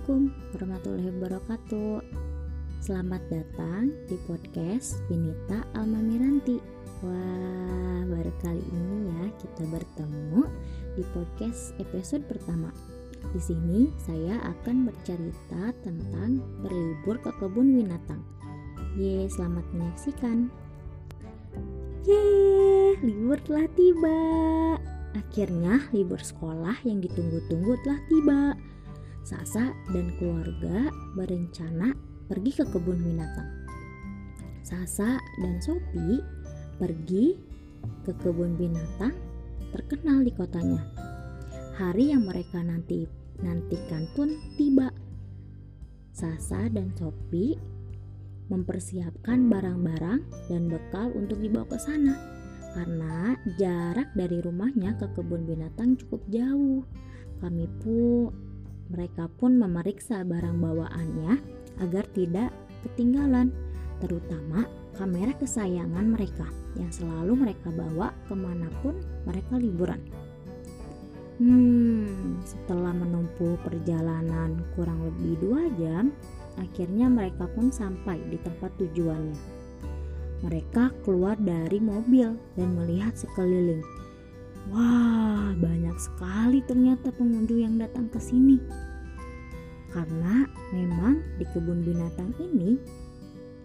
Assalamualaikum warahmatullahi wabarakatuh. Selamat datang di podcast Binita Alma Miranti. Wah, baru kali ini ya kita bertemu di podcast episode pertama. Di sini saya akan bercerita tentang berlibur ke kebun binatang. Ye, selamat menyaksikan. Ye, libur telah tiba. Akhirnya libur sekolah yang ditunggu-tunggu telah tiba Sasa dan keluarga berencana pergi ke kebun binatang. Sasa dan Sopi pergi ke kebun binatang terkenal di kotanya. Hari yang mereka nanti nantikan pun tiba. Sasa dan Sopi mempersiapkan barang-barang dan bekal untuk dibawa ke sana karena jarak dari rumahnya ke kebun binatang cukup jauh. Kami pun mereka pun memeriksa barang bawaannya agar tidak ketinggalan, terutama kamera kesayangan mereka yang selalu mereka bawa ke mana pun mereka liburan. Hmm, setelah menempuh perjalanan kurang lebih dua jam, akhirnya mereka pun sampai di tempat tujuannya. Mereka keluar dari mobil dan melihat sekeliling. Wah, banyak sekali ternyata pengunjung yang datang ke sini. Karena memang di kebun binatang ini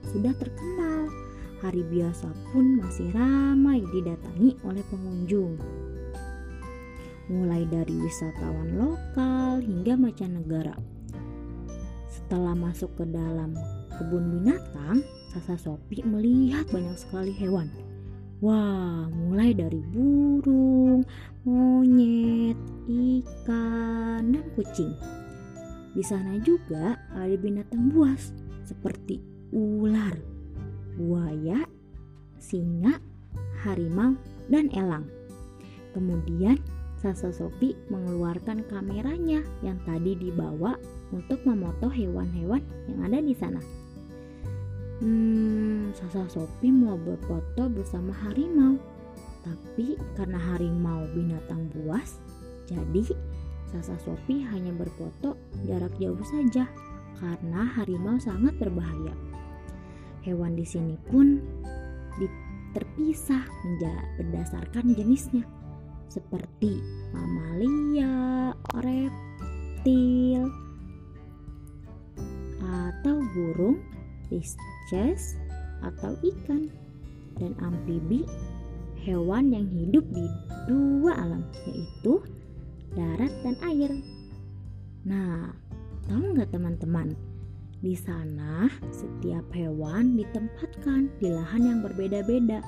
sudah terkenal. Hari biasa pun masih ramai didatangi oleh pengunjung. Mulai dari wisatawan lokal hingga mancanegara. Setelah masuk ke dalam kebun binatang, Sasa Sopi melihat banyak sekali hewan Wah, mulai dari burung, monyet, ikan, dan kucing. Di sana juga ada binatang buas seperti ular, buaya, singa, harimau, dan elang. Kemudian Sasa Sopi mengeluarkan kameranya yang tadi dibawa untuk memoto hewan-hewan yang ada di sana. Hmm, Sasa Sopi mau berfoto bersama harimau. Tapi karena harimau binatang buas, jadi Sasa Sopi hanya berfoto jarak jauh saja karena harimau sangat berbahaya. Hewan di sini pun terpisah berdasarkan jenisnya seperti mamalia, reptil, atau burung, pisces atau ikan dan amfibi hewan yang hidup di dua alam yaitu darat dan air. Nah, tahu nggak teman-teman? Di sana setiap hewan ditempatkan di lahan yang berbeda-beda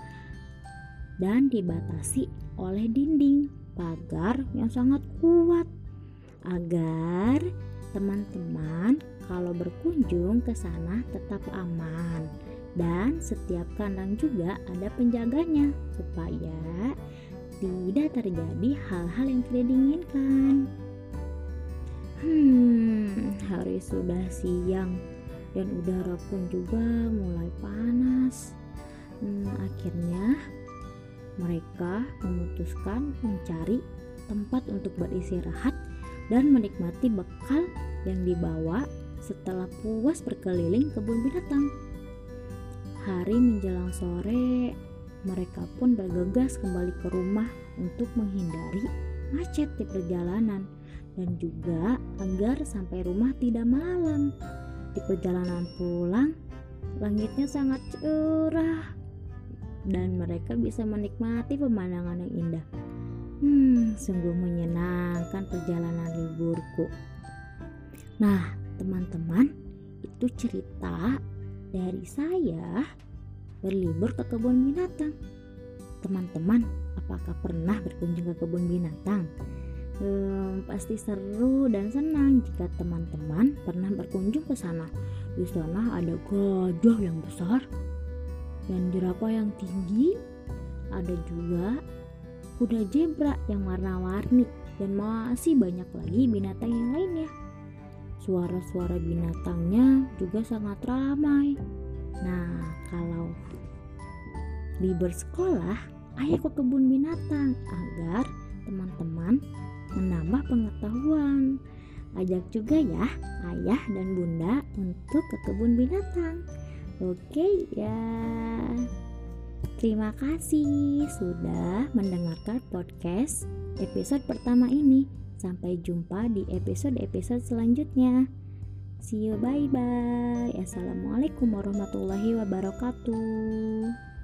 dan dibatasi oleh dinding pagar yang sangat kuat agar teman-teman kalau berkunjung ke sana tetap aman dan setiap kandang juga ada penjaganya supaya tidak terjadi hal-hal yang tidak diinginkan. Hmm, hari sudah siang dan udara pun juga mulai panas. Hmm, akhirnya mereka memutuskan mencari tempat untuk beristirahat dan menikmati bekal yang dibawa setelah puas berkeliling kebun binatang. Hari menjelang sore, mereka pun bergegas kembali ke rumah untuk menghindari macet di perjalanan dan juga agar sampai rumah tidak malam. Di perjalanan pulang, langitnya sangat cerah dan mereka bisa menikmati pemandangan yang indah. Hmm, sungguh menyenangkan perjalanan liburku. Nah, teman-teman, itu cerita dari saya berlibur ke kebun binatang. Teman-teman, apakah pernah berkunjung ke kebun binatang? Hmm, pasti seru dan senang jika teman-teman pernah berkunjung ke sana. Di sana ada gajah yang besar dan jerapah yang tinggi. Ada juga kuda zebra yang warna-warni dan masih banyak lagi binatang yang lainnya. Suara-suara binatangnya juga sangat ramai. Nah, kalau libur sekolah, ayo ke kebun binatang agar teman-teman menambah pengetahuan. ajak juga ya ayah dan bunda untuk ke kebun binatang. Oke ya. Terima kasih sudah mendengarkan podcast episode pertama ini. Sampai jumpa di episode-episode selanjutnya. See you bye bye. Assalamualaikum warahmatullahi wabarakatuh.